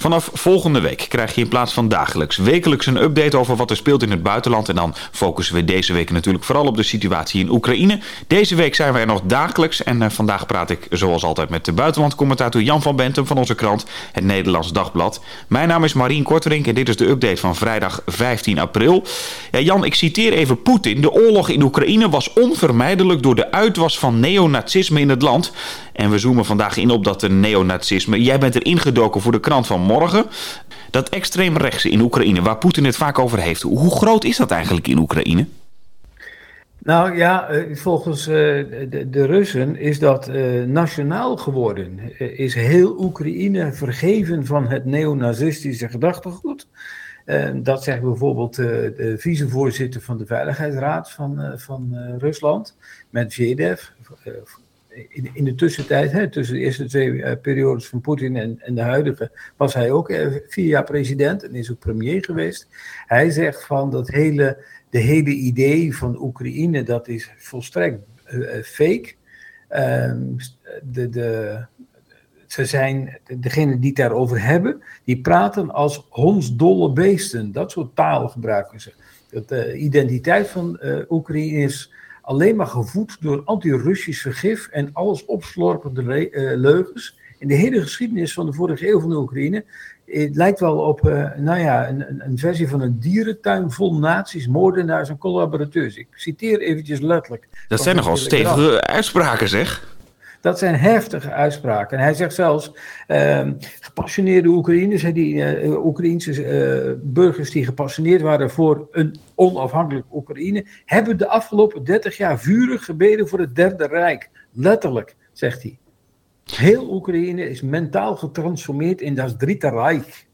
Vanaf volgende week krijg je in plaats van dagelijks wekelijks een update over wat er speelt in het buitenland. En dan focussen we deze week natuurlijk vooral op de situatie in Oekraïne. Deze week zijn we er nog dagelijks. En uh, vandaag praat ik zoals altijd met de buitenlandcommentator Jan van Bentum van onze krant Het Nederlands Dagblad. Mijn naam is Marien Korterink en dit is de update van vrijdag 15 april. Ja, Jan, ik citeer even Poetin. De oorlog in Oekraïne was onvermijdelijk door de uitwas van neonazisme in het land. En we zoomen vandaag in op dat neonazisme. Jij bent er ingedoken voor de krant van morgen. Dat extreemrechtse in Oekraïne, waar Poetin het vaak over heeft. Hoe groot is dat eigenlijk in Oekraïne? Nou ja, eh, volgens eh, de, de Russen is dat uh, nationaal geworden. Is heel Oekraïne vergeven van het neonazistische gedachtegoed? dat zegt bijvoorbeeld de vicevoorzitter van de Veiligheidsraad van, van Rusland, Medvedev in, in de tussentijd, hè, tussen de eerste twee eh, periodes van Poetin en, en, de huidige, was hij ook uh, vier jaar president en is ook premier geweest. Hij zegt van dat hele, de hele idee van Oekraïne, dat is volstrekt uh, fake. Ehm, de, de, ze zijn, degenen die het daarover hebben, die praten als hondsdolle beesten. Dat soort taal gebruiken ze. De identiteit van Oekraïne is alleen maar gevoed door anti-Russisch vergif en alles opslorpende uh, leugens. In de hele geschiedenis van de vorige eeuw van de Oekraïne. Het lijkt wel op uh, nou ja, een, een, versie van een dierentuin vol nazi's, moordenaars en collaborateurs. Ik citeer eventjes letterlijk. Dat zijn nogal stevige uitspraken, zeg. Dat zijn heftige uitspraken. En hij zegt zelfs, uh, gepassioneerde Oekraïners, die uh, Oekraïnse uh, burgers die gepassioneerd waren voor een onafhankelijk Oekraïne, hebben de afgelopen 30 jaar vurig gebeden voor het Derde Rijk. Letterlijk, zegt hij. Heel Oekraïne is mentaal getransformeerd in dat Dritte Rijk.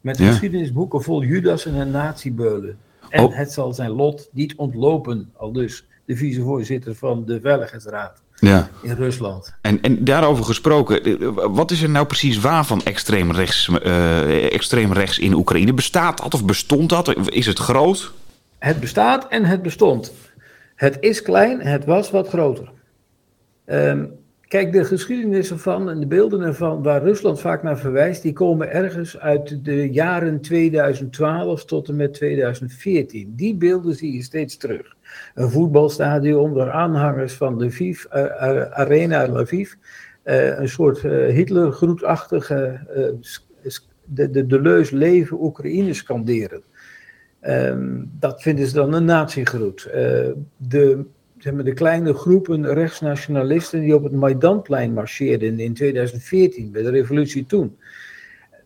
Met geschiedenisboeken vol Judas en nazi-beulen. En oh. het zal zijn lot niet ontlopen, al dus de vicevoorzitter van de Veiligheidsraad ja. in Rusland. En, en daarover gesproken, wat is er nou precies waar van extreem rechts, uh, extreem rechts in Oekraïne? Bestaat dat of bestond dat? Is het groot? Het bestaat en het bestond. Het is klein, het was wat groter. Um, Kijk, de geschiedenis ervan en de beelden ervan, waar Rusland vaak naar verwijst, die komen ergens uit de jaren 2012 tot en met 2014. Die beelden zie je steeds terug. Een voetbalstadion waar aanhangers van Lviv, uh, Arena Lviv, uh, een soort Hitlergroetachtige de, de, de leus leven Oekraïne scanderen. Um, dat vinden ze dan een natiegroet. de zeg maar, de kleine groepen rechtsnationalisten die op het Maidanplein marcheerden in 2014, bij de revolutie toen.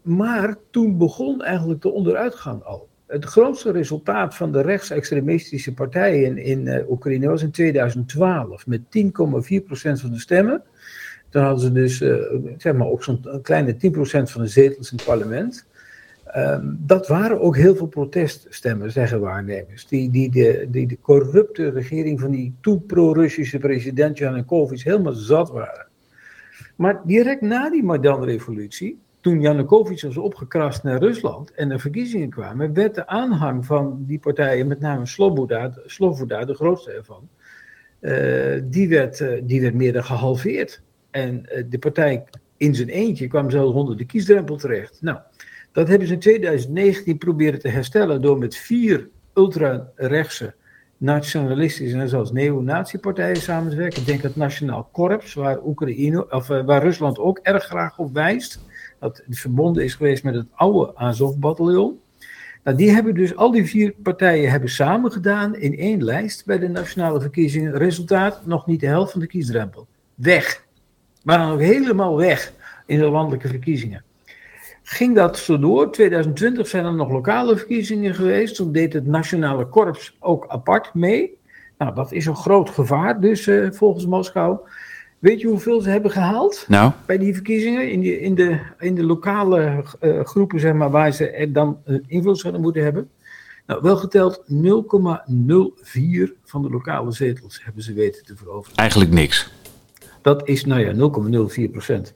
Maar toen begon eigenlijk de onderuitgang al. Het grootste resultaat van de rechtsextremistische partijen in uh, Oekraïne was in 2012 met 10,4% van de stemmen. Dan hadden ze dus uh, zeg maar ook zo'n kleine 10% van de zetels in het parlement. Ehm, dat waren ook heel veel proteststemmen, zeggen waarnemers. Die, die, de, die de corrupte regering van die toen pro-Russische president Janukovic helemaal zat waren. Maar direct na die Maidan-revolutie, toen Janukovic was opgekrast naar Rusland en er verkiezingen kwamen, werd de aanhang van die partijen, met name Sloboda, Sloboda de grootste ervan, uh, die, werd, uh, die werd meer dan gehalveerd. En uh, de partij in zijn eentje kwam zelfs onder de kiesdrempel terecht. Nou, dat hebben ze in 2019 proberen te herstellen door met vier ultra-rechtse nationalistische en zelfs neonatiepartijen samen te werken. Ik denk het Nationaal Korps, waar, Oekraïne, of, uh, waar Rusland ook erg graag op wijst. Dat verbonden is geweest met het oude Azov-bataljon. Nou, die hebben dus, al die vier partijen hebben samen gedaan in één lijst bij de nationale verkiezingen. Resultaat, nog niet de helft van de kiesdrempel. Weg. Maar dan ook helemaal weg in de landelijke verkiezingen ging dat zo door. 2020 zijn er nog lokale verkiezingen geweest. Toen deed het Nationale Korps ook apart mee. Nou, dat is een groot gevaar, dus uh, volgens Moskou. Weet je hoeveel ze hebben gehaald nou? bij die verkiezingen? In, die, in, de, in de lokale uh, groepen, zeg maar, waar ze er dan uh, invloed zouden moeten hebben. Nou, wel geteld 0,04 van de lokale zetels hebben ze weten te veroveren. Eigenlijk niks. Dat is, nou ja, 0,04 procent.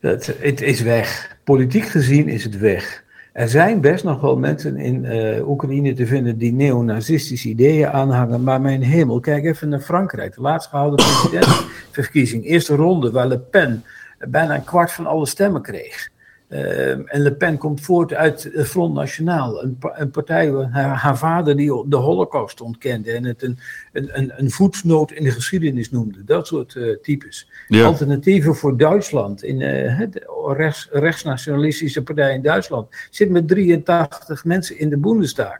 Het, het is weg. Politiek gezien is het weg. Er zijn best nog wel mensen in uh, Oekraïne te vinden die neonazistische ideeën aanhangen. Maar mijn hemel, kijk even naar Frankrijk. De laatst gehouden presidentsverkiezing. Eerste ronde waar Le Pen bijna een kwart van alle stemmen kreeg. Ehm, en Le Pen komt voort uit het Front National, een, een partij haar, haar, vader die de Holocaust ontkende en het een, een, een voetsnoot in de geschiedenis noemde. Dat soort uh, types. Alternatieven voor Duitsland, in uh, de rechts, rechtsnationalistische partij in Duitsland, zit met 83 mensen in de Bundestag.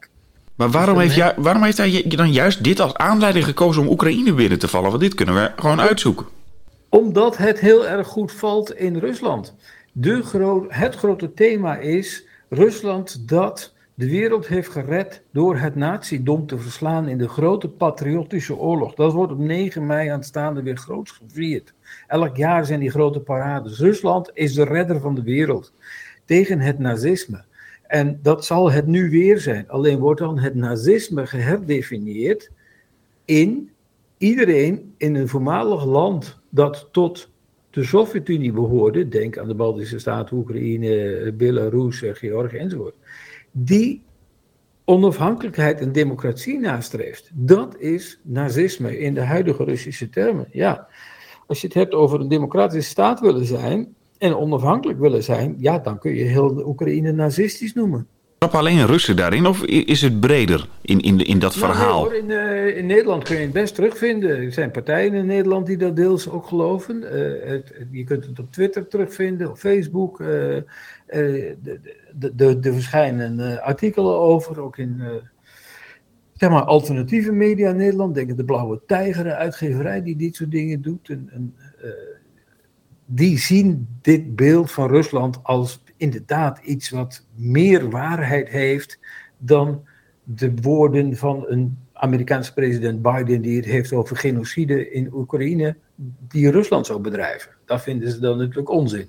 Maar waarom heeft, jij, waarom heeft hij dan juist dit als aanleiding gekozen om Oekraïne binnen te vallen? Want dit kunnen we gewoon uitzoeken. Omdat het heel erg goed valt in Rusland. De het grote thema is Rusland dat de wereld heeft gered door het nazidom te verslaan in de grote patriotische oorlog. Dat wordt op 9 mei aanstaande weer groots gevierd. Elk jaar zijn die grote parades. Rusland is de redder van de wereld tegen het nazisme. En dat zal het nu weer zijn. Alleen wordt dan het nazisme geherdefinieerd in iedereen in een voormalig land dat tot de Sovjet-Unie behoorde, denk aan de Baltische Staten, Oekraïne, Belarus, Georgië enzovoort, die onafhankelijkheid en democratie nastreeft. Dat is nazisme in de huidige Russische termen. Ja, als je het hebt over een democratische staat willen zijn en onafhankelijk willen zijn, ja, dan kun je heel de Oekraïne nazistisch noemen. Trappen alleen Russen daarin of is het breder in, in, in dat nou, verhaal? in, uh, in, Nederland kun je het best terugvinden. Er zijn partijen in Nederland die dat deels ook geloven. Uh, het, je kunt het op Twitter terugvinden, op Facebook. Uh, er verschijnen artikelen over, ook in zeg maar, alternatieve media in Nederland. Denk de Blauwe Tijger, uitgeverij die dit soort dingen doet. En, en, die zien dit beeld van Rusland als inderdaad iets wat meer waarheid heeft dan de woorden van een Amerikaanse president Biden die het heeft over genocide in Oekraïne, die Rusland zou bedrijven. Dat vinden ze dan natuurlijk onzin.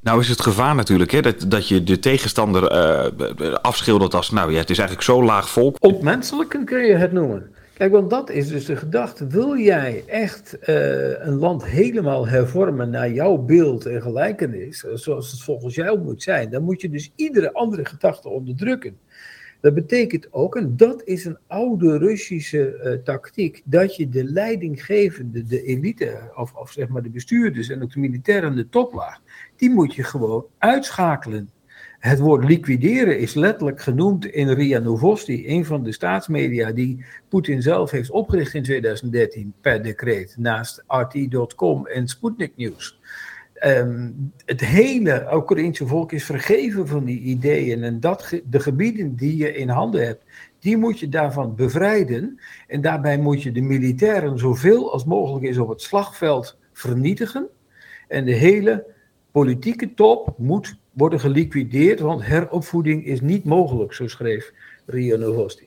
Nou is het gevaar natuurlijk hè, dat, dat je de tegenstander uh, afschildert als, nou ja, het is eigenlijk zo laag volk. Ontmenselijken kun je het noemen. Kijk, want dat is dus de gedachte. Wil jij echt uh, een land helemaal hervormen naar jouw beeld en gelijkenis, eh, zoals het volgens jou moet zijn, dan moet je dus iedere andere gedachte onderdrukken. Dat betekent ook, en dat is een oude Russische uh, tactiek, dat je de leidinggevende, de elite, of, of zeg maar de bestuurders en ook de militairen de toplaag, die moet je gewoon uitschakelen. Het woord liquideren is letterlijk genoemd in RIA Novosti, een van de staatsmedia die Poetin zelf heeft opgericht in 2013 per decreet, naast RT.com en Sputnik News. Ehm, het hele Oekraïnse volk is vergeven van die ideeën en dat, de gebieden die je in handen hebt, die moet je daarvan bevrijden. En daarbij moet je de militairen zoveel als mogelijk is op het slagveld vernietigen. En de hele politieke top moet worden geliquideerd, want heropvoeding is niet mogelijk, zo schreef Ria Novosti.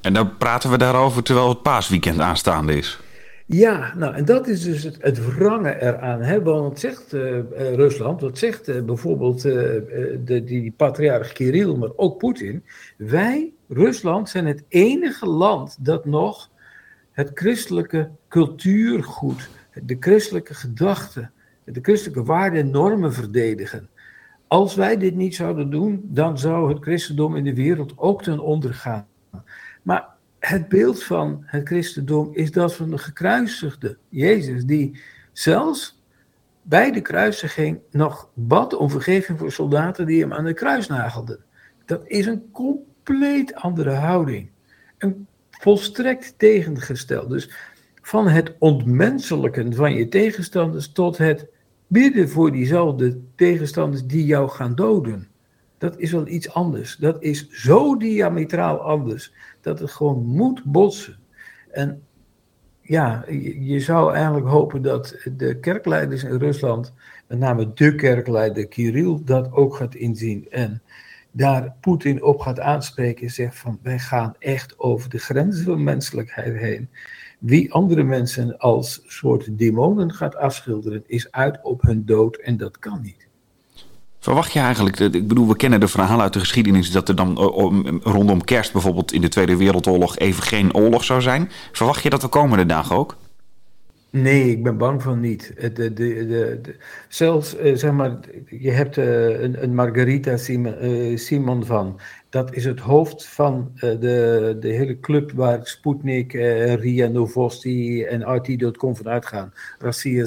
En dan praten we daarover terwijl het paasweekend aanstaande is. Ja, nou en dat is dus het, het wrange eraan. Hè? Want wat zegt uh, Rusland, wat zegt uh, bijvoorbeeld uh, de, die patriarch Kirill, maar ook Poetin. Wij, Rusland, zijn het enige land dat nog het christelijke cultuurgoed, de christelijke gedachten, de christelijke waarden en normen verdedigen. Als wij dit niet zouden doen, dan zou het christendom in de wereld ook ten onder gaan. Maar het beeld van het christendom is dat van de gekruisigde Jezus, die zelfs bij de kruisiging nog bad om vergeving voor soldaten die hem aan de kruis nagelden. Dat is een compleet andere houding. Een volstrekt tegengesteld. Dus van het ontmenselijken van je tegenstanders tot het bidden voor diezelfde tegenstanders die jou gaan doden. Dat is wel iets anders. Dat is zo diametraal anders dat het gewoon moet botsen. En ja, je, zou eigenlijk hopen dat de kerkleiders in Rusland, met name de kerkleider Kirill, dat ook gaat inzien. En daar Poetin op gaat aanspreken en zegt van wij gaan echt over de grenzen van menselijkheid heen. Wie andere mensen als soort demonen gaat afschilderen, is uit op hun dood en dat kan niet. Verwacht je eigenlijk, ik bedoel, we kennen de verhalen uit de geschiedenis dat er dan rondom kerst bijvoorbeeld in de Tweede Wereldoorlog even geen oorlog zou zijn. Verwacht je dat de komende dagen ook? Nee, ik ben bang van niet. De, de, de, zelfs, eh, zeg maar, je hebt uh, een, een, Margarita Simon, uh, Simon, van. Dat is het hoofd van de, de hele club waar Sputnik, Ria Novosti en RT.com van uitgaan. Russia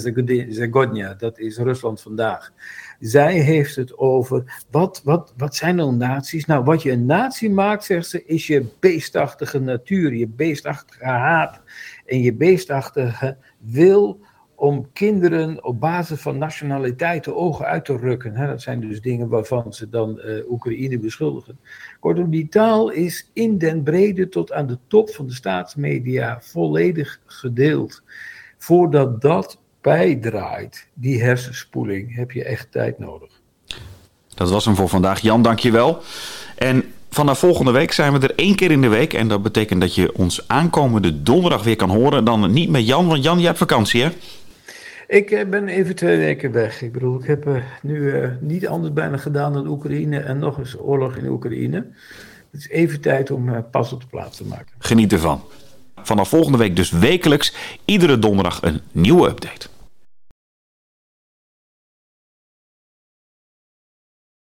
Zagodnia, dat is Rusland vandaag. Zij heeft het over wat, wat, wat zijn nou naties? Nou, wat je een natie maakt, zegt ze, is je beestachtige natuur, je beestachtige haat en je beestachtige wil om kinderen op basis van nationaliteit de ogen uit te rukken. Dat zijn dus dingen waarvan ze dan uh, Oekraïne beschuldigen. Kortom, die taal is in den brede tot aan de top van de staatsmedia volledig gedeeld. Voordat dat bijdraait, die hersenspoeling, heb je echt tijd nodig. Dat was hem voor vandaag. Jan, dankjewel. En vanaf volgende week zijn we er één keer in de week. En dat betekent dat je ons aankomende donderdag weer kan horen. Dan niet met Jan, want Jan, je hebt vakantie hè? Ik eh, ben even twee weken weg. Ik bedoel, ik heb uh, nu uh, niet anders bijna gedaan dan Oekraïne en nog eens oorlog in Oekraïne. Het is even tijd om pas op de plaats te maken. Geniet ervan. Vanaf volgende week dus wekelijks, iedere donderdag een nieuwe update.